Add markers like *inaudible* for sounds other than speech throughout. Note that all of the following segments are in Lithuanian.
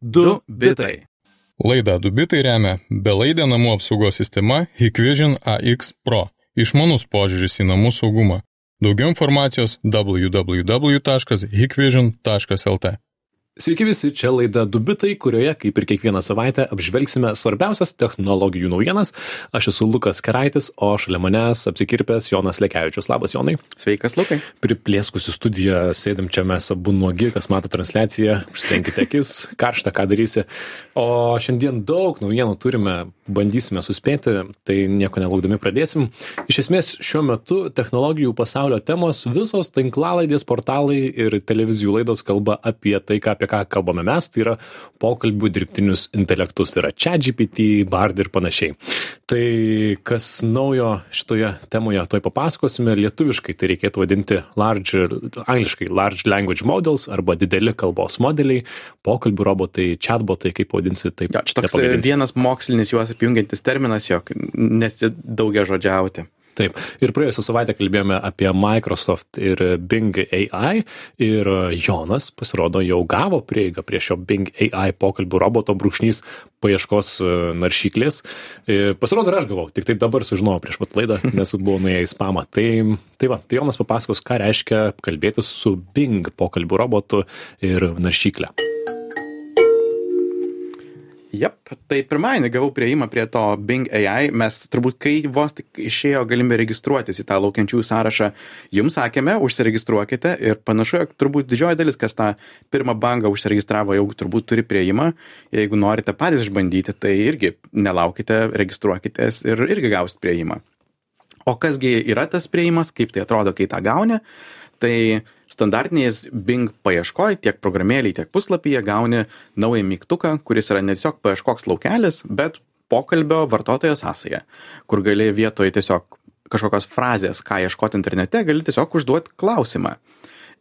Du bitai. Laidą Dubitai remia belaidė namų apsaugos sistema Hikvision AX Pro - išmanus požiūris į namų saugumą. Daugiau informacijos www.hikvision.lt. Sveiki visi, čia laida Dubitai, kurioje, kaip ir kiekvieną savaitę, apžvelgsime svarbiausias technologijų naujienas. Aš esu Lukas Keraitis, o šalia manęs apsikirpęs Jonas Lekevičius. Labas, Jonai. Sveikas, Lukai. Priplėskusi studiją, sėdėm čia mes abu nuogi, kas mato transliaciją, užstenkite akis, *laughs* karšta, ką darysi. O šiandien daug naujienų turime, bandysime suspėti, tai nieko nelaukdami pradėsim. Iš esmės, šiuo metu technologijų pasaulio temos visos tinklalaidės, portalai ir televizijų laidos kalba apie tai, ką apie ką kalbame mes, tai yra pokalbių dirbtinius intelektus, yra ChatGPT, Bard ir panašiai. Tai kas naujo šitoje temoje, toj papasakosime, lietuviškai tai reikėtų vadinti large, angliškai large language models arba dideli kalbos modeliai, pokalbių robotai, chatbotai, kaip vadinsi, taip. Ja, čia toks vienas mokslinis juos apjungiantis terminas, jog nesidaugia žodžiauti. Taip. Ir praėjusią savaitę kalbėjome apie Microsoft ir Bing AI ir Jonas, pasirodo, jau gavo prieigą prie šio Bing AI pokalbių roboto brūšnys paieškos e, naršyklės. E, pasirodo, ir aš gavau, tik taip dabar sužinojau prieš pat laidą, *laughs* nes buvau nuėjęs spamą. Tai, tai va, tai Jonas papasakos, ką reiškia kalbėti su Bing pokalbių robotu ir naršyklė. Jep, tai pirmadienį gavau prieimą prie to Bing AI, mes turbūt kai vos tik išėjo galimybė registruotis į tą laukiančiųjų sąrašą, jums sakėme, užsiregistruokite. Ir panašu, jog turbūt didžioji dalis, kas tą pirmą bangą užsiregistravo, jau turbūt turi prieimą, jeigu norite patys išbandyti, tai irgi nelaukite, registruokitės ir irgi gausit prieimą. O kasgi yra tas prieimas, kaip tai atrodo, kai tą gauni, tai standartinės Bing paieškoj, tiek programėlėje, tiek puslapyje gauni naują mygtuką, kuris yra ne tiesiog paieškoks laukelis, bet pokalbio vartotojo sąsaja, kur gali vietoj tiesiog kažkokios frazės, ką ieškoti internete, gali tiesiog užduoti klausimą.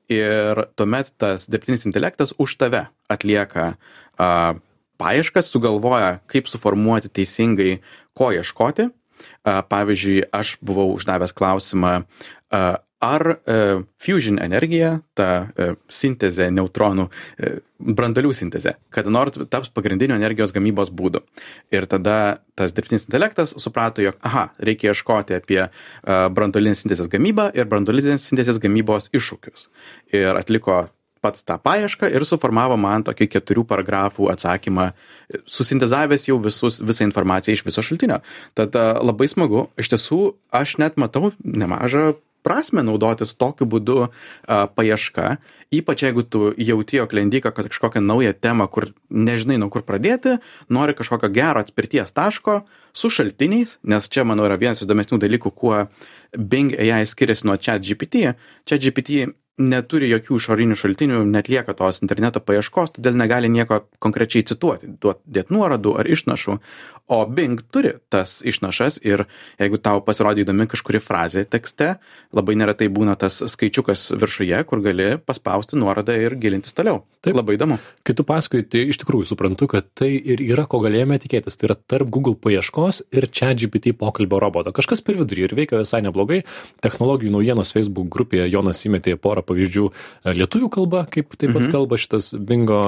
Ir tuomet tas dirbtinis intelektas už tave atlieka a, paieškas, sugalvoja, kaip suformuoti teisingai, ko ieškoti. A, pavyzdžiui, aš buvau uždavęs klausimą, a, ar e, fusion energija, ta e, sintezė neutronų, e, brandolių sintezė, kada nors taps pagrindiniu energijos gamybos būdu. Ir tada tas dirbtinis intelektas suprato, jog, aha, reikia ieškoti apie e, brandolinės sintezės gamybą ir brandolinės sintezės gamybos iššūkius. Ir atliko pats tą paiešką ir suformavo man tokį keturių paragrafų atsakymą, susintezavęs jau visus, visą informaciją iš viso šaltinio. Tad e, labai smagu, iš tiesų aš net matau nemažą prasmę naudotis tokiu būdu a, paieška, ypač jeigu tu jauti, jog kad kažkokią naują temą, kur nežinai nuo kur pradėti, nori kažkokio gero atspirties taško su šaltiniais, nes čia, manau, yra vienas įdomesnių dalykų, kuo Bing AI skiriasi nuo ChatGPT. ChatGPT neturi jokių išorinių šaltinių, netlieka tos interneto paieškos, todėl negali nieko konkrečiai cituoti, dėti nuorodų ar išnašų. O Bing turi tas išnašas ir jeigu tau pasirodė įdomi kažkuri frazė tekste, labai neretai būna tas skaičiukas viršuje, kur gali paspausti nuorodą ir gilintis toliau. Taip. Labai įdomu. Kai tu pasakoji, tai iš tikrųjų suprantu, kad tai ir yra, ko galėjome tikėtis. Tai yra tarp Google paieškos ir ChatGPT pokalbio roboto. Kažkas per vidurį ir veikia visai neblogai. Technologijų naujienos Facebook grupėje Jonas įmetė porą pavyzdžių e, lietuvių kalba, kaip taip pat mhm. kalba šitas bingo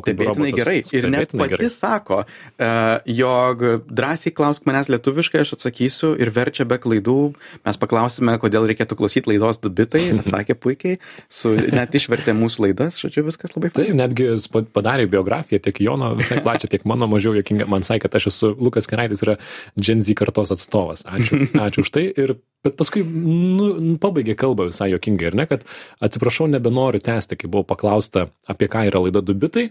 Stebėtinai gerai. Ir net pati gerai. sako, uh, jog drąsiai klausk manęs lietuviškai, aš atsakysiu ir verčia be klaidų. Mes paklausime, kodėl reikėtų klausyti laidos dubitai. *laughs* Atsakė puikiai, su, net išvertė mūsų laidas, žodžiu, viskas labai fainai. Taip, netgi padarė biografiją tiek Jono visai plačią, tiek mano mažiau jokinga. Man sakė, kad aš esu Lukas Keraitis, yra Gen Z kartos atstovas. Ačiū, *laughs* ačiū už tai. Ir, bet paskui nu, pabaigė kalbą visai jokingai, ir ne, kad atsiprašau, nebenoriu tęsti, kai buvo paklausta, apie ką yra laida dubitai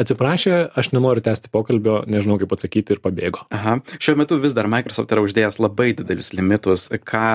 atsiprašė, aš nenoriu tęsti pokalbio, nežinau kaip atsakyti ir pabėgo. Aha. Šiuo metu vis dar Microsoft yra uždėjęs labai didelius limitus, ką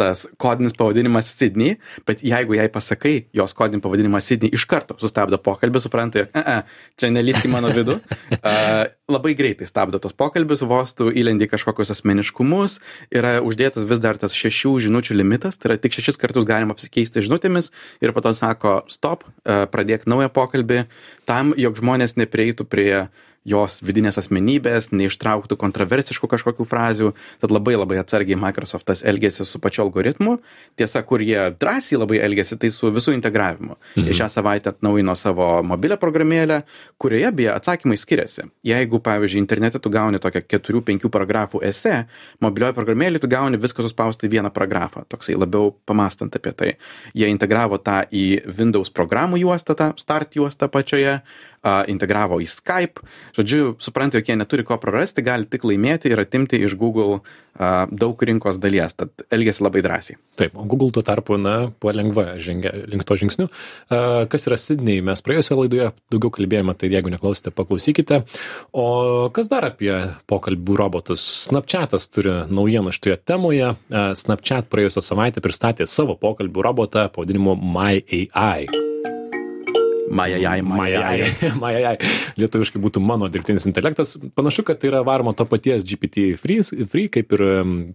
tas kodinis pavadinimas Sydney, bet jeigu jai pasakai jos kodinį pavadinimą Sydney, iš karto sustabdo pokalbį, supranta, jog, e, e, čia nelysk į mano vidų. *laughs* Uh, labai greitai stabdo tos pokalbius, vos tu įlendi kažkokius asmeniškumus, yra uždėtas vis dar tas šešių žinučių limitas, tai yra tik šešis kartus galima apsikeisti žinutėmis ir po to sako, stop, uh, pradėk naują pokalbį, tam, jog žmonės neprieitų prie jos vidinės asmenybės, neištrauktų kontroversiškų kažkokių frazių. Tad labai labai atsargiai Microsoftas elgėsi su pačiu algoritmu. Tiesa, kur jie drąsiai labai elgėsi, tai su visų integravimu. Mhm. Jie šią savaitę atnaujino savo mobilę programėlę, kurioje beje atsakymai skiriasi. Jeigu, pavyzdžiui, internete tu gauni tokią 4-5 paragrafų esė, mobilioje programėlėje tu gauni viską suspausti į vieną paragrafą. Toksai labiau pamastant apie tai. Jie integravo tą į Windows programų juostą, tą start juostą pačioje, integravo į Skype. Žodžiu, supranta, jog jie neturi ko prarasti, gali tik laimėti ir atimti iš Google a, daug rinkos dalies. Tad elgesi labai drąsiai. Taip, o Google tuo tarpu, na, palengva žengia link to žingsnių. A, kas yra Sydney? Mes praėjusioje laidoje daugiau kalbėjome, tai jeigu neklausėte, paklausykite. O kas dar apie pokalbių robotus? Snapchatas turi naujienų šitoje temoje. Snapchat praėjusią savaitę pristatė savo pokalbių robotą pavadinimu MyAI. Majajai, majajai. *laughs* Majajai. Lietuviškai būtų mano dirbtinis intelektas. Panašu, kad tai yra varoma to paties GPT free, free kaip ir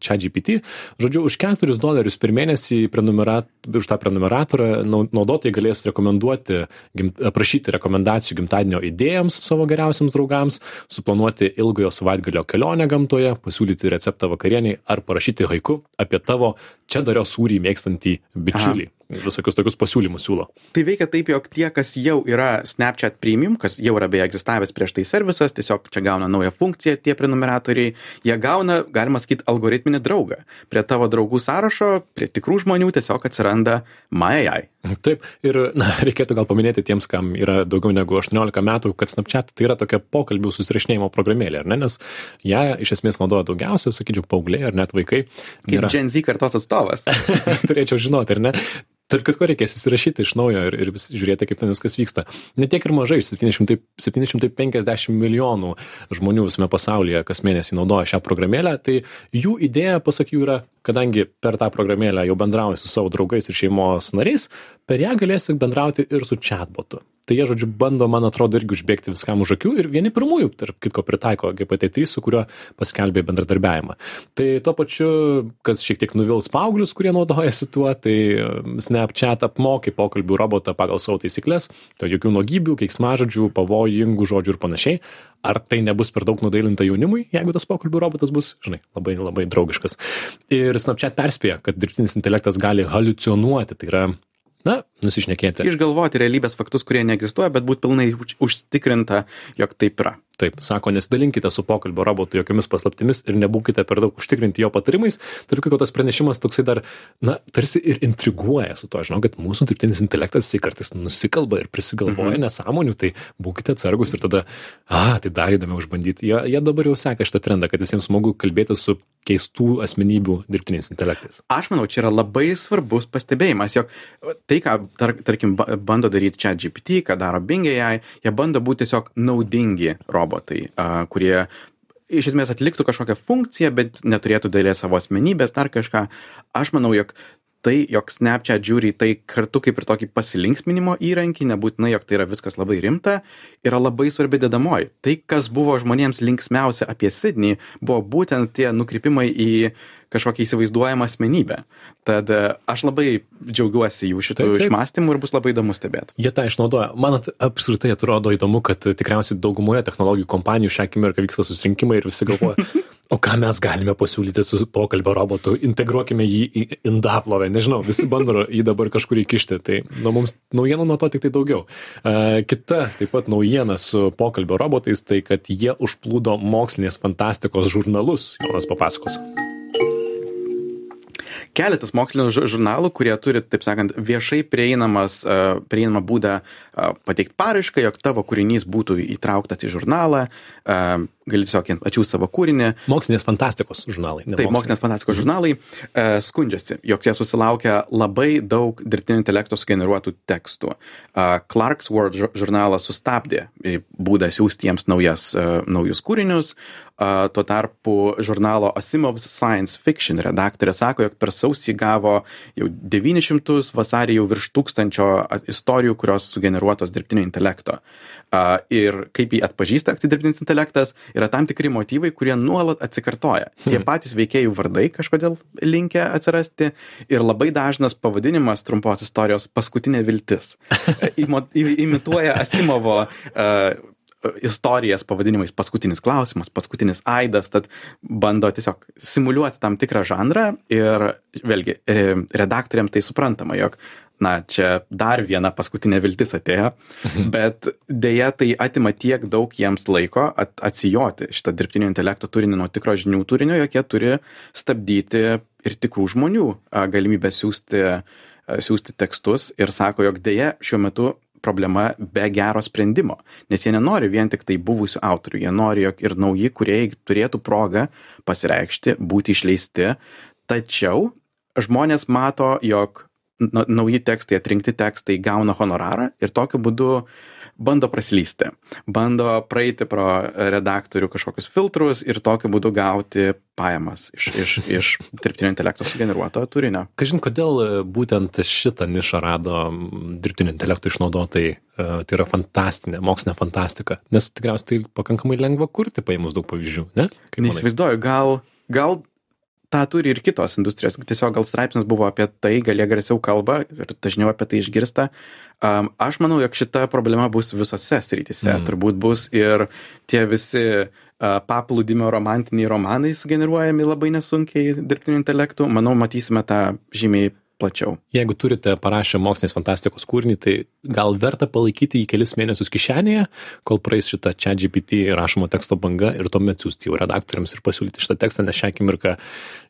čia GPT. Žodžiu, už 4 dolerius per mėnesį prenumerat, už tą prenumeratorą naudotojai galės rekomenduoti, gimt, prašyti rekomendacijų gimtadienio idėjams savo geriausiams draugams, suplanuoti ilgojo savaitgalio kelionę gamtoje, pasiūlyti receptą vakarieniai ar parašyti haiku apie tavo čia dario sūrį mėgstantį bičiulį. Aha visokius tokius pasiūlymus siūlo. Tai veikia taip, jog tie, kas jau yra Snapchat Premium, kas jau yra beje egzistavęs prieš tai servisas, tiesiog čia gauna naują funkciją tie prenumeratoriai, jie gauna, galima sakyti, algoritminį draugą. Prie tavo draugų sąrašo, prie tikrų žmonių tiesiog atsiranda MyAI. Taip, ir na, *laughs* reikėtų gal paminėti tiems, kam yra daugiau negu 18 metų, kad Snapchat tai yra tokia pokalbių susirašinėjimo programėlė, ar ne? Nes ją iš esmės naudoja daugiausiai, sakyčiau, paaugliai ar net vaikai. Kaip Nėra... Gen Z kartos atstovas. *laughs* Turėčiau žinoti, ar ne? Tarp kitko reikės įsirašyti iš naujo ir, ir žiūrėti, kaip ten viskas vyksta. Ne tiek ir mažai, 700, 750 milijonų žmonių visame pasaulyje kas mėnesį naudoja šią programėlę, tai jų idėja, pasak jų, yra, kadangi per tą programėlę jau bendrauji su savo draugais ir šeimos nariais, per ją galėsi bendrauti ir su chatbotu tai jie žodžiu bando man atrodo irgi užbėgti viskam už akių ir vieni pirmųjų tarp kitko pritaiko GPT-3, su kuriuo paskelbė bendradarbiavimą. Tai tuo pačiu, kas šiek tiek nuvils paauglius, kurie naudojasi tuo, tai um, Snapchat apmokė pokalbių robotą pagal savo taisyklės, tai jokių nuogybių, keiksmažodžių, pavojingų žodžių ir panašiai. Ar tai nebus per daug nudailinta jaunimui, jeigu tas pokalbių robotas bus, žinai, labai labai draugiškas. Ir Snapchat perspėja, kad dirbtinis intelektas gali haliucionuoti, tai yra na nusišnekėti. Išgalvoti realybės faktus kurie neegzistuoja bet būt pilnai užtikrinta jog taip yra taip sako nesidalinkite su pokalbio robotu jokiomis paslaptimis ir nebūkite per daug užtikrinti jo patarimais. Tarp kitko tas pranešimas toksai dar na tarsi ir intriguoja su tuo. Žinau kad mūsų dirbtinis intelektas jisai kartais nusikalba ir prisigalvoja mhm. nesąmonių tai būkite atsargūs ir tada a tai dar įdomiau išbandyti jie jie dabar jau seka šitą trendą kad visiems smagu kalbėtis su keistų asmenybių dirbtiniais intelektais. Aš manau čia yra labai svarbus pastebėjimas jog tai ką tar tarkim bando daryt chat gpt ką daro bing ai jie bando būt tiesiog naudingi robotai robotai, a, kurie iš esmės atliktų kažkokią funkciją, bet neturėtų dėlės savo asmenybės, dar kažką. Aš manau, jog tai, jog Snapchat žiūri tai kartu kaip ir tokį pasilinksminimo įrankį, nebūtinai, jog tai yra viskas labai rimta, yra labai svarbi dedamoji. Tai, kas buvo žmonėms linksmiausia apie Sydney, buvo būtent tie nukrypimai į kažkokią įsivaizduojamą asmenybę. Tad e, aš labai džiaugiuosi jų šitų išmastymų ir bus labai įdomu stebėti. Jie tą išnaudoja. Man apskritai atrodo įdomu, kad tikriausiai daugumoje technologijų kompanijų šią akimirką vyksta susirinkimai ir visi galvoja, *laughs* o ką mes galime pasiūlyti su pokalbio robotu, integruokime jį į indaplovę, nežinau, visi bando jį dabar kažkur įkišti, tai nu, mums naujienų nuo to tik tai daugiau. Uh, kita taip pat naujiena su pokalbio robotais, tai kad jie užplūdo mokslinės fantastikos žurnalus, Jonas papasakos keletas mokslinių žurnalų, kurie turi, taip sakant, viešai prieinamas, prieinamą būdą pateikti paraišką, jog tavo kūrinys būtų įtrauktas į žurnalą, gali tiesiog atsiųsti savo kūrinį. Mokslinės fantastikos žurnalai. Taip, mokslinės fantastikos žurnalai e, skundžiasi, jog jie susilaukia labai daug dirbtinio intelekto sugeneruotų tekstų. E, Clark's World žurnalas sustabdė būdą siūsti jiems naujas, e, naujus kūrinius. E, tuo tarpu žurnalo Asimov's Science Fiction redaktorė sako, jog per sausį gavo jau 900, vasarį jau virš tūkstančio istorijų, kurios sugeneruotos dirbtinio intelekto. E, ir kaip jį atpažįsta dirbtinis intelektas, yra tam tikri motyvai, kurie nuolat atsikartoja. Tie hmm. patys veikėjų vardai kažkodėl linkia atsirasti ir labai dažnas pavadinimas trumpos istorijos paskutinė viltis. *laughs* Imituoja Asimovo uh, istorijas pavadinimais paskutinis klausimas, paskutinis aidas, tad bando tiesiog simuliuoti tam tikrą žanrą ir vėlgi redaktoriam tai suprantama, jog na, čia dar viena paskutinė viltis atėjo, mhm. bet dėja tai atima tiek daug jiems laiko at, atsijoti šitą dirbtinio intelekto turinį nuo tikro žinių turinio, jog jie turi stabdyti ir tikrų žmonių galimybę siūsti, siūsti tekstus ir sako, jog dėja šiuo metu problema be gero sprendimo, nes jie nenori vien tik tai buvusių autorių, jie nori, jog ir nauji kuriejai turėtų progą pasireikšti, būti išleisti, tačiau žmonės mato, jog nauji tekstai, atrinkti tekstai gauna honorarą ir tokiu būdu bando praslysti, bando praeiti pro redaktorių kažkokius filtrus ir tokiu būdu gauti pajamas iš, iš, iš dirbtinio intelekto sugeneruoto turinio. Kažin, kodėl e, būtent šitą nišą rado dirbtinio intelekto išnaudotai, e, tai yra fantastinė, mokslinė fantastika, nes tikriausiai tai pakankamai lengva kurti, paėmus daug pavyzdžių, ne? Neįsivaizduoju, gal, gal tą turi ir kitos industrijos. Tiesiog gal straipsnis buvo apie tai, gal jie garsiau kalba ir dažniau apie tai išgirsta. Um, aš manau, jog šita problema bus visose srityse. Mm. Turbūt bus ir tie visi uh, paplūdimio romantiniai romanai sugeneruojami labai nesunkiai dirbtiniu intelektu. Manau, matysime tą žymiai plačiau. Jeigu turite parašę mokslinės fantastikos kūrinį, tai gal verta palaikyti jį kelis mėnesius kišenėje, kol praeis šitą čia GPT rašomo teksto banga ir tuomet siūsti jau redaktoriams ir pasiūlyti šitą tekstą, nes šią akimirką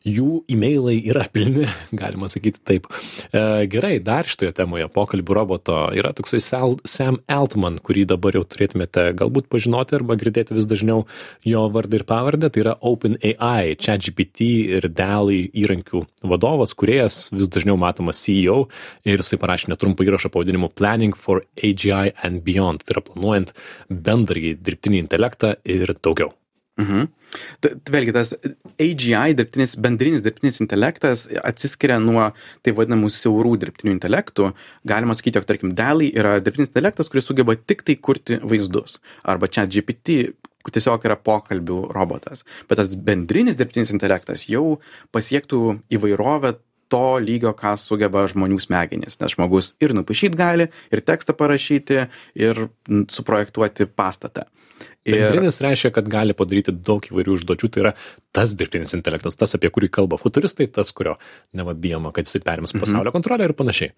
jų e-mailai yra pilni, *laughs* galima sakyti taip. E, gerai, dar šitoje temoje pokalbių roboto yra toksai Sam Altman, kurį dabar jau turėtumėte galbūt pažinoti arba girdėti vis dažniau jo vardą ir pavardę, tai yra OpenAI, ChatGPT ir DALI įrankių vadovas, kuriejas vis dažniau dažniau matomas CEO ir jisai parašė netrumpą įrašą pavadinimu Planning for AGI and Beyond, tai yra planuojant bendrąjį dirbtinį intelektą ir daugiau. Mhm. Vėlgi tas AGI, dirbtinis, bendrinis dirbtinis intelektas atsiskiria nuo tai vadinamų siaurų dirbtinių intelektų. Galima sakyti, jog tarkim DALI yra dirbtinis intelektas, kuris sugeba tik tai kurti vaizdus. Arba čia GPT tiesiog yra pokalbių robotas. Bet tas bendrinis dirbtinis intelektas jau pasiektų įvairovę to lygio, ką sugeba žmonių smegenys. Nes žmogus ir nupaišyti gali, ir tekstą parašyti, ir suprojektuoti pastatą. Ir... Bendrinis reiškia, kad gali padaryti daug įvairių užduočių, tai yra tas dirbtinis intelektas, tas, apie kurį kalba futuristai, tas, kurio nevabijama, kad jisai perims mhm. pasaulio kontrolę ir panašiai.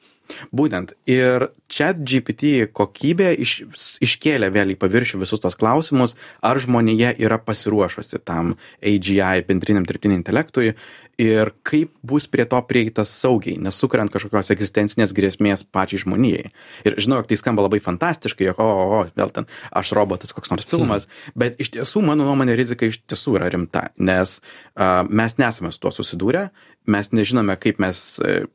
Būtent. Ir čia GPT kokybė iš, iškėlė vėl į paviršių visus tos klausimus, ar žmonėje yra pasiruošusi tam AGI bendriniam dirbtiniam intelektui ir kaip bus prie to prieita saugiai, nesukuriant kažkokios egzistencinės grėsmės pačiai žmonijai. Ir žinau, jog tai skamba labai fantastiškai, jog, o, o, o, vėl ten aš robotas, koks nors filmas, hmm. bet iš tiesų, mano nuomonė, rizika iš tiesų yra rimta, nes uh, mes nesame su tuo susidūrę, mes nežinome, kaip mes uh,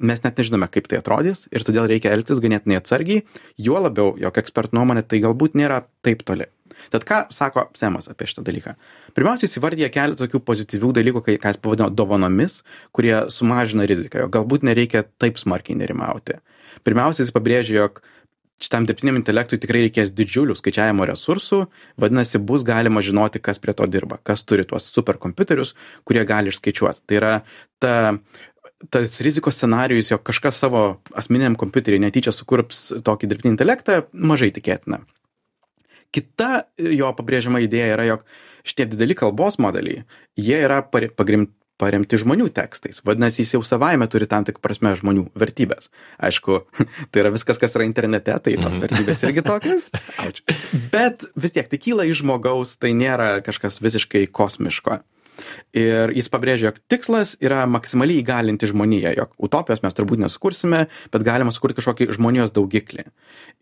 mes net nežinome, kaip tai atrodys ir todėl reikia elgtis ganėtinai atsargiai, juo labiau, jog ekspertų nuomonė tai galbūt nėra taip toli. Tad ką sako Semas apie šitą dalyką? Pirmiausia, jis įvardyja keletą tokių pozityvių dalykų, kai, ką jis pavadino dovanomis, kurie sumažina riziką, jog galbūt nereikia taip smarkiai nerimauti. Pirmiausia, jis pabrėžia, jog šitam dirbtiniam intelektui tikrai reikės didžiulių skaičiavimo resursų, vadinasi, bus galima žinoti, kas prie to dirba, kas turi tuos superkompiuterius, kurie gali išskaičiuoti. Tai yra ta tas rizikos scenarijus, jog kažkas savo asmeniniam kompiuteriui netyčia sukurs tokį dirbtinį intelektą, mažai tikėtina. Kita jo pabrėžiama idėja yra, jog šitie dideli kalbos modeliai, jie yra pagrimti paremti žmonių tekstais. Vadinasi, jis jau savaime turi tam tik prasme žmonių vertybės. Aišku, *laughs* tai yra viskas, kas yra internete, tai tos mm. vertybės irgi tokios. *laughs* Bet vis tiek tai kyla iš žmogaus, tai nėra kažkas visiškai kosmiško. Ir jis pabrėžia, jog tikslas yra maksimaliai įgalinti žmoniją, jog utopijos mes turbūt nesukursime, bet galima sukurti kažkokį žmonijos daugiklį.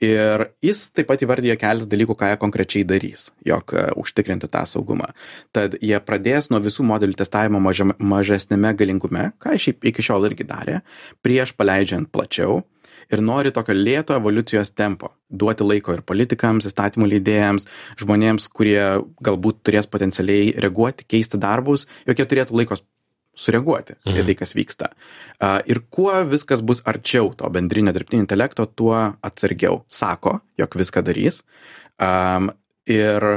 Ir jis taip pat įvardyja keletą dalykų, ką jie konkrečiai darys, jog uh, užtikrinti tą saugumą. Tad jie pradės nuo visų modelių testavimo maža, mažesnėme galingume, ką šiaip iki šiol irgi darė, prieš paleidžiant plačiau ir nori tokio lėto evoliucijos tempo duoti laiko ir politikams įstatymų leidėjams žmonėms kurie galbūt turės potencialiai reaguoti keisti darbus jog jie turėtų laiko sureaguoti mhm. į tai, kas vyksta. Ir kuo viskas bus arčiau to bendrinio dirbtinio intelekto, tuo atsargiau sako, jog viską darys. Ir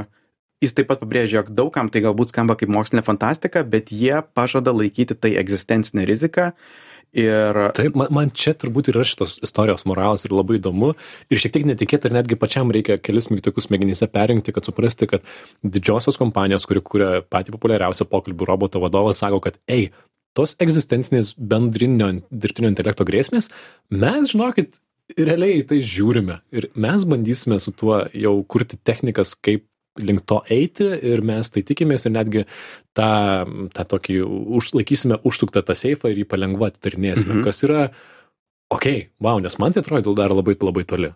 jis taip pat pabrėžia, jog daugam tai galbūt skamba kaip mokslinė fantastika, bet jie pažada laikyti tai egzistencinė rizika Ir Taip, man, man čia turbūt yra šitos istorijos moralas ir labai įdomu. Ir šiek tiek netikėta ir netgi pačiam reikia kelis mygtukus smegenyse perrinkti, kad suprasti, kad didžiosios kompanijos, kuri kuria patį populiariausią pokalbių roboto vadovą, sako, kad, ei, tos egzistencinės bendrinio dirbtinio intelekto grėsmės, mes, žinokit, realiai į tai žiūrime. Ir mes bandysime su tuo jau kurti technikas, kaip link to eiti ir mes tai tikimės ir netgi tą, tą tokį užlaikysime užsuktą tą seifą ir jį palengva atidarinėsime, Mhm. kas yra, okay, wow, nes man tai atrodo dar labai labai toli.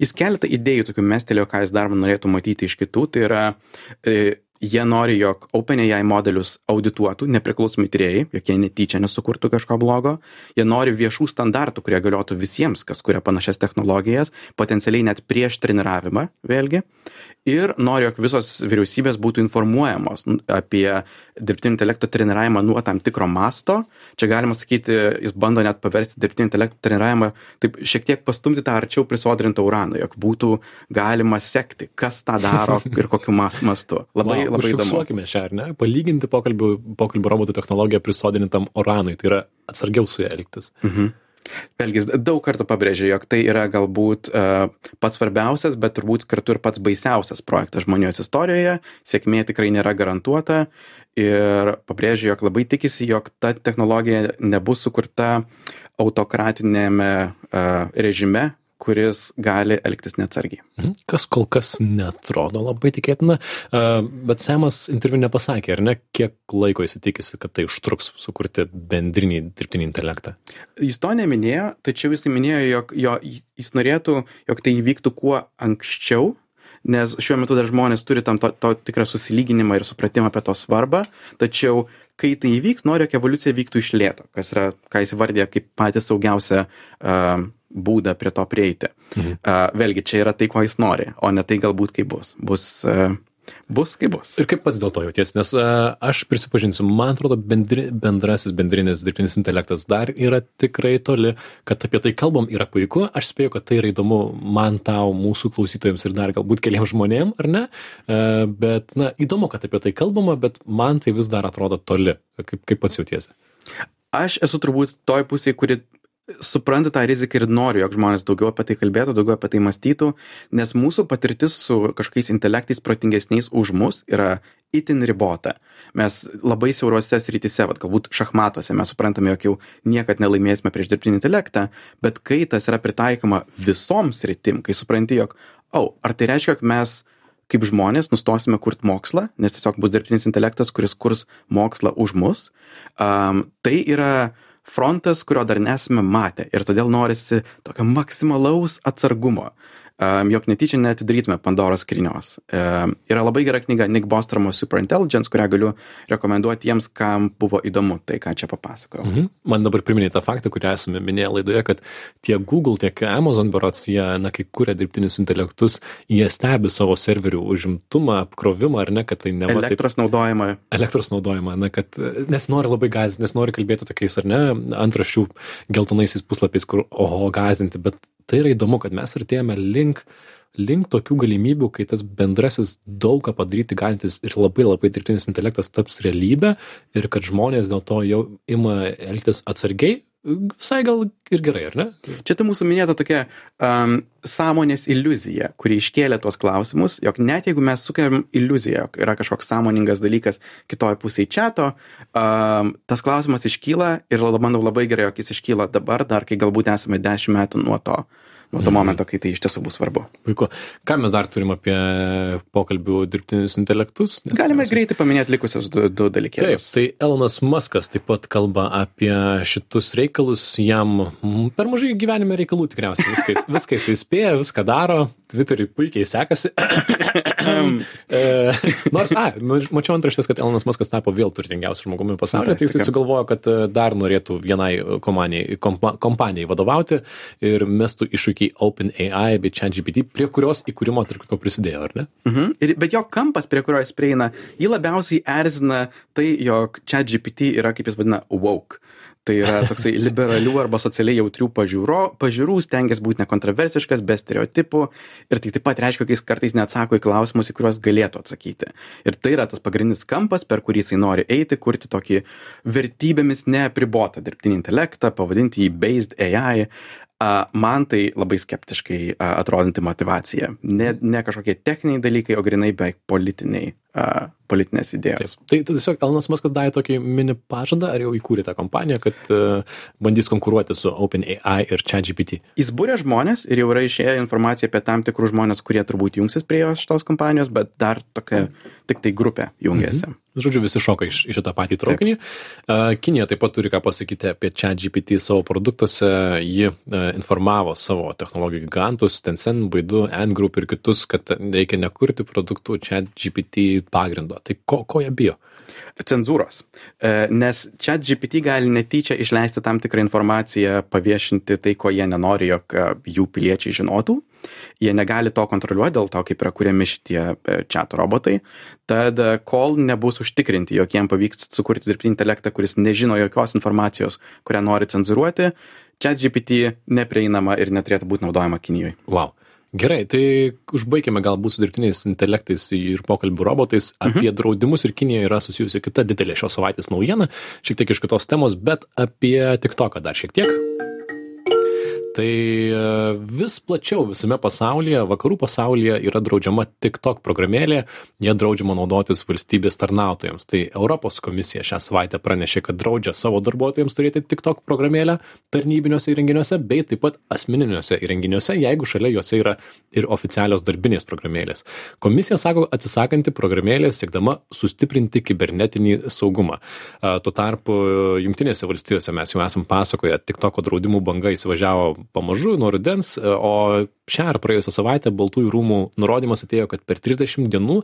Jis keletą idėjų tokių mestelėjo, ką jis dar norėtų matyti iš kitų. Tai yra, e, jie nori, jog OpenAI modelius audituotų nepriklausomi tyrėjai, jog jie netyčia nesukurtų kažko blogo. Jie nori viešų standartų, kurie galiotų visiems, kas kuria panašias technologijas, potencialiai net prieš treniravimą, vėlgi. Ir nori, jog visos vyriausybės būtų informuojamos apie dirbtinio intelekto treniravimą nuo tam tikro masto. Čia galima sakyti, jis bando net paversti dirbtinio intelekto treniravimą, taip šiek tiek pastumti tą arčiau prisodrintą uraną, jog būtų galima sekti, kas tą daro *laughs* ir kokiu mas mastu. Labai, labai įdomu. Užfiksuokime šią, ar ne? Palyginti pokalbių, pokalbių robotų technologiją prisodintam oranui, tai yra atsargiau su ja elgtis. Mhm. Vėlgi, daug kartų pabrėžė, jog tai yra galbūt uh, pats svarbiausias, bet turbūt kartu ir pats baisiausias projektas žmonijos istorijoje. Sėkmė tikrai nėra garantuota ir pabrėžė, jog labai tikisi, jog ta technologija nebus sukurta autokratinėme uh, režime, kuris gali elgtis neatsargiai. Mhm. Kas kol kas netrodo labai tikėtina, bet Semas interviu nepasakė, ar ne, kiek laiko jis tikisi, kad tai užtruks sukurti bendrinį dirbtinį intelektą. Jis to neminėjo, tačiau jis minėjo, jog jo, jis norėtų, jog tai įvyktų kuo anksčiau, nes šiuo metu dar žmonės turi tam to, to tikrą susilyginimą ir supratimą apie to svarbą, tačiau kai tai įvyks, nori, jog evoliucija vyktų iš lėto, kas yra, ką jis vardė kaip patį saugiausią uh, būdą prie to prieiti. Mhm. Uh, vėlgi, čia yra tai, ko jis nori, o ne tai galbūt kaip bus. Bus, uh, bus kaip bus. Ir kaip pats dėl to jauties, nes uh, aš prisipažinsiu, man atrodo, bendri, bendrasis bendrinis dirbtinis intelektas dar yra tikrai toli, kad apie tai kalbam yra puiku, aš spėju, kad tai yra įdomu man tau, mūsų klausytojams ir dar galbūt keliams žmonėms, ar ne, uh, bet, na, įdomu, kad apie tai kalbama, bet man tai vis dar atrodo toli, kaip, kaip pats jautiesi. Aš esu turbūt toj pusėje, kuri supranta tą riziką ir noriu, jog žmonės daugiau apie tai kalbėtų, daugiau apie tai mąstytų, nes mūsų patirtis su kažkokiais intelektais protingesniais už mus yra itin ribota. Mes labai siaurose srityse, vat, galbūt šachmatuose, mes suprantame, jog jau niekad nelaimėsime prieš dirbtinį intelektą, bet kai tas yra pritaikoma visoms sritim, kai supranti, jog, o, oh, ar tai reiškia, jog mes kaip žmonės nustosime kurti mokslą, nes tiesiog bus dirbtinis intelektas, kuris kurs mokslą už mus, um, tai yra frontas, kurio dar nesame matę ir todėl norisi tokio maksimalaus atsargumo. Jog netyčia netidarytume Pandoros skrynios. Yra labai gera knyga Nick Bostramo Superintelligence, kurią galiu rekomenduoti tiems, kam buvo įdomu tai, ką čia papasakojau. Mhm. Man dabar priminė tą faktą, kurį esame minėję laidoje, kad tiek Google, tiek Amazon berots, jie, na, kai kuria dirbtinius intelektus, jie stebi savo serverių užimtumą, apkrovimą, ar ne, kad tai ne Elektros taip, naudojimą. Elektros naudojimą, na, kad nes nori labai gazinti, nes nori kalbėti tokiais, ar ne, antraščių geltonaisiais puslapiais, kur, oho, gazinti, bet tai yra įdomu, kad mes artėjame link, link tokių galimybių, kai tas bendrasis daug ką padaryti galintis ir labai labai dirbtinis intelektas taps realybė ir kad žmonės dėl to jau ima elgtis atsargiai, visai gal ir gerai, ar ne? Čia ta mūsų minėta tokia um, sąmonės iliuzija, kuri iškėlė tuos klausimus, jog net jeigu mes sukeliam iliuziją, jog yra kažkoks sąmoningas dalykas kitoje pusėje čato, um, tas klausimas iškyla ir manau labai gerai, jog jis iškyla dabar, dar kai galbūt esame dešimt metų nuo to nuo to momento, kai tai iš tiesų bus svarbu. Puiku. Ką mes dar turim apie pokalbių dirbtinius intelektus? Nes Galime mes... greitai paminėti likusius du, du dalykėlius. Taip, tai Elonas Muskas taip pat kalba apie šitus reikalus, jam per mažai gyvenime reikalų tikriausiai, viskas, viskas jis spėja, viską daro, Twitter'ui puikiai sekasi. *coughs* Nors, a, mačiau antraštės, kad Elonas Muskas tapo vėl turtingiausiu žmogumi pasaulyje, tai jisai sugalvojo, kad dar norėtų vienai kompanijai, kompa, kompanijai vadovauti ir mestų iššūkį OpenAI bei ChatGPT, prie kurios įkūrimo tarp ko prisidėjo, ar ne? Mhm. Ir, bet jo kampas, prie kurio jis prieina, jį labiausiai erzina tai, jog ChatGPT yra, kaip jis vadina, woke. Tai yra *laughs* toksai liberalių arba socialiai jautrių pažiūro, pažiūrų, stengiasi būti nekontroversiškas, be stereotipų ir tai taip pat reiškia, kad jis kartais neatsako į klausimus, į kuriuos galėtų atsakyti. Ir tai yra tas pagrindinis kampas, per kurį jisai nori eiti, kurti tokį vertybėmis neapribotą dirbtinį intelektą, pavadinti jį based AI. A, man tai labai skeptiškai a, atrodanti motivacija. Ne, ne kažkokie techniniai dalykai, o grinai beveik politiniai a, politinės idėjos. Taip. Tai, tai tiesiog Elonas Muskas davė tokį mini pažadą, ar jau įkūrė tą kompaniją, kad uh, bandys konkuruoti su OpenAI ir ChatGPT. Jis būrė žmonės ir jau yra išėję informacija apie tam tikrus žmonės, kurie turbūt jungsis prie jos šitos kompanijos, bet dar tokia tik tai grupė jungiasi. Mhm. Žodžiu, visi šoka iš, iš šitą patį traukinį. Uh, Kinija taip pat turi ką pasakyti apie ChatGPT savo produktuose. Ji informavo savo technologijų gigantus, Tencent, Baidu, Ant Group ir kitus, kad reikia nekurti produktų ChatGPT pagrindo. Tai ko, ko jie bijo? Cenzūros. E, nes čia GPT gali netyčia išleisti tam tikrą informaciją, paviešinti tai, ko jie nenori, jog e, jų piliečiai žinotų. Jie negali to kontroliuoti dėl to, kaip yra kuriami šitie chat e, robotai. Tad kol nebus užtikrinti, jog jiem pavyks sukurti dirbtinį intelektą, kuris nežino jokios informacijos, kurią nori cenzuruoti, chat GPT neprieinama ir neturėtų būti naudojama Kinijoje. Wow. Gerai, tai užbaigime galbūt su dirbtiniais intelektais ir pokalbių robotais. Mhm. Apie mhm. draudimus ir Kinija yra susijusi kita didelė šios savaitės naujiena, šiek tiek iš kitos temos, bet apie TikToką dar šiek tiek tai e, vis plačiau visame pasaulyje vakarų pasaulyje yra draudžiama tiktok programėlė ja draudžiama naudotis valstybės tarnautojams. Tai europos komisija šią savaitę pranešė kad draudžia savo darbuotojams turėti tiktok programėlę tarnybiniuose įrenginiuose bei taip pat asmeniniuose įrenginiuose jeigu šalia jose yra ir oficialios darbinės programėlės. Komisija sako atsisakanti programėlės siekdama sustiprinti kibernetinį saugumą. Tuo tarpu jungtinėse valstijose mes jau esam pasakoję tiktoko draudimų banga įsivažiavo pamažu nuo rudens, e, o šią ar praėjusią savaitę Baltųjų rūmų nurodymas atėjo, kad per 30 dienų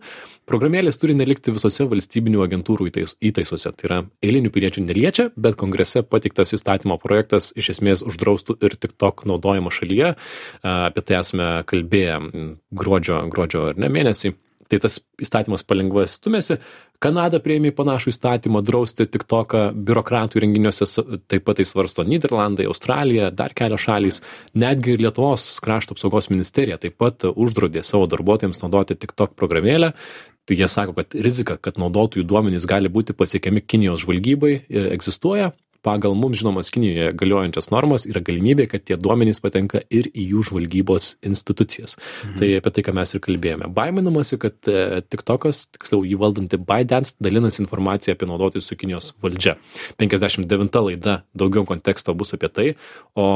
programėlės turi nelikti visose valstybinių agentūrų įtais, įtaisuose. Tai yra eilinių piliečių neliečia, bet kongrese patiktas įstatymo projektas iš esmės uždraustų ir tik tok naudojimą šalyje. E, apie tai esame kalbėję gruodžio, gruodžio ar ne mėnesį tai tas įstatymas palengva stumėsi. Kanada prieimė panašų įstatymą drausti tik toką biurokratų įrenginiuose, taip pat tai svarsto Niderlandai, Australija, dar kelios šalys, netgi ir Lietuvos krašto apsaugos ministerija taip pat uždraudė savo darbuotojams naudoti tik tok programėlę. Tai jie sako, kad rizika, kad naudotojų duomenys gali būti pasiekiami Kinijos žvalgybai, e, egzistuoja, pagal mums žinomas Kinijoje galiojančias normas yra galimybė, kad tie duomenys patenka ir į jų žvalgybos institucijas. Mhm. Tai apie tai, ką mes ir kalbėjome. Baiminamasi, kad e, TikTokas, tiksliau jį valdanti ByteDance, dalinasi informaciją apie naudotojus su Kinijos valdžia. 59 laida daugiau konteksto bus apie tai, o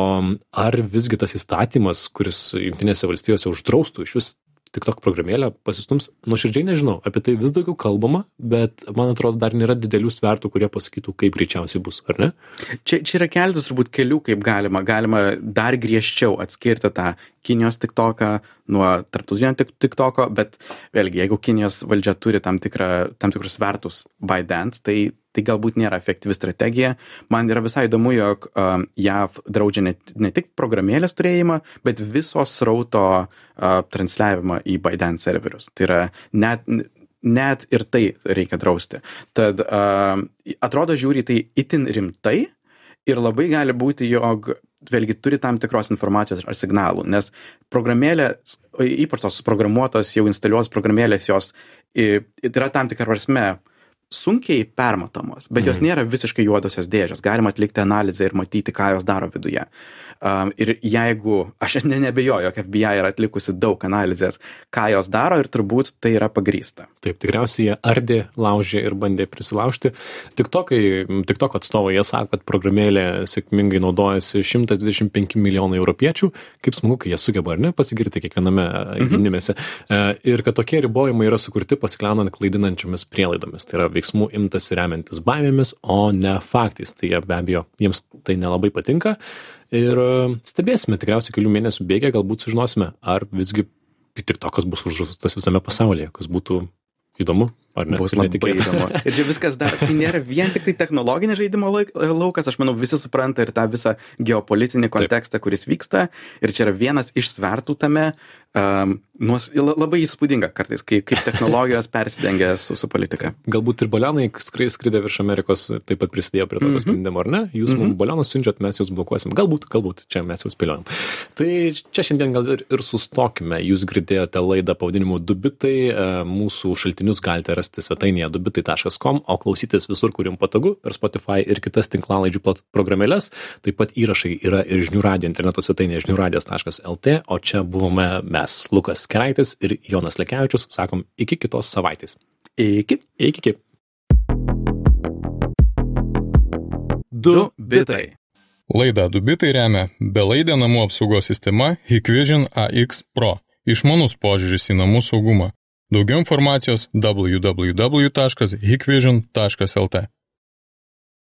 ar visgi tas įstatymas, kuris Junktinėse valstijose uždraustų iš vis tiktok programėlę pasistums. Nuoširdžiai nežinau apie tai vis daugiau kalbama bet man atrodo dar nėra didelių svertų kurie pasakytų kaip greičiausiai bus ar ne? Čia čia yra keletas turbūt kelių kaip galima. Galima dar griežčiau atskirti tą kinijos tiktoką nuo tarptautinio tik tiktoko bet vėlgi jeigu kinijos valdžia turi tam tikrą tam tikrus svertus ByteDance tai tai galbūt nėra efektyvi strategija. Man yra visai įdomu, jog uh, JAV draudžia ne, ne tik programėlės turėjimą, bet viso srauto uh, transliavimą į Biden serverius. Tai yra net, net ir tai reikia drausti. Tad uh, atrodo žiūri tai itin rimtai ir labai gali būti, jog vėlgi turi tam tikros informacijos ar signalų, nes programėlė, ypač tos programuotos, jau instaliuotos programėlės, jos yra tam tikrą prasme sunkiai permatomos, bet jos mhm. nėra visiškai juodosios dėžės. Galima atlikti analizę ir matyti, ką jos daro viduje. Um, ir jeigu, aš *laughs* ne nebejoju, jog FBI yra atlikusi daug analizės, ką jos daro ir turbūt tai yra pagrysta. Taip, tikriausiai jie ardė, laužė ir bandė prisilaužti. Tik to, kai tik to atstovai jie sako, kad programėlė sėkmingai naudojasi 125 milijonai europiečių, kaip smagu, kai jie sugeba ar ne pasigirti kiekviename gynimėse. Mhm. Ir kad tokie ribojimai yra sukurti pasikliaunant klaidinančiomis prielaidomis. Tai yra veiksmų imtas remiantis baimėmis, o ne faktais. Tai jie be abejo, jiems tai nelabai patinka ir e, stebėsime tikriausiai kelių mėnesių bėgę, galbūt sužinosime, ar visgi tiktokas bus uždraustas visame pasaulyje, kas būtų įdomu. Ar ne? Bus Tai labai įdomu. *laughs* Ir čia viskas dar, tai nėra vien tik tai technologinis žaidimo laukas, aš manau, visi supranta ir tą visą geopolitinį kontekstą, kuris vyksta. Ir čia yra vienas iš svertų tame, um, nuos, la- labai įspūdinga kartais, kai, kaip technologijos persidengia su, su politika. Galbūt ir balionai skrai- skridę virš Amerikos taip pat prisidėjo prie tokio Mhm. sprendimo, ar ne? Jūs Mhm. mums balionus siunčiat, mes jūs blokuosim. Galbūt, galbūt, čia mes jau spėliojam. Tai čia šiandien gal ir, ir sustokime. Jūs girdėjote laidą pavadinimu Dubitai. e, Mūsų šaltinius galite rasti svetainėje dubitai.com, o klausytis visur, kur jums patogu, per Spotify ir kitas tinklalaidžių programėlės. Taip pat įrašai yra ir žinių radio interneto svetainėje žiniųradijas.lt, o čia buvome mes, Lukas Keraitis ir Jonas Lekevičius. Sakom, iki kitos savaitės. Iki Iki, iki. du bitai. Laidą Dubitai remia belaidė namų apsaugos sistema Hikvision AX Pro. Išmanus požiūris į namų saugumą. Daugiau informacijos www.hikvision.lt.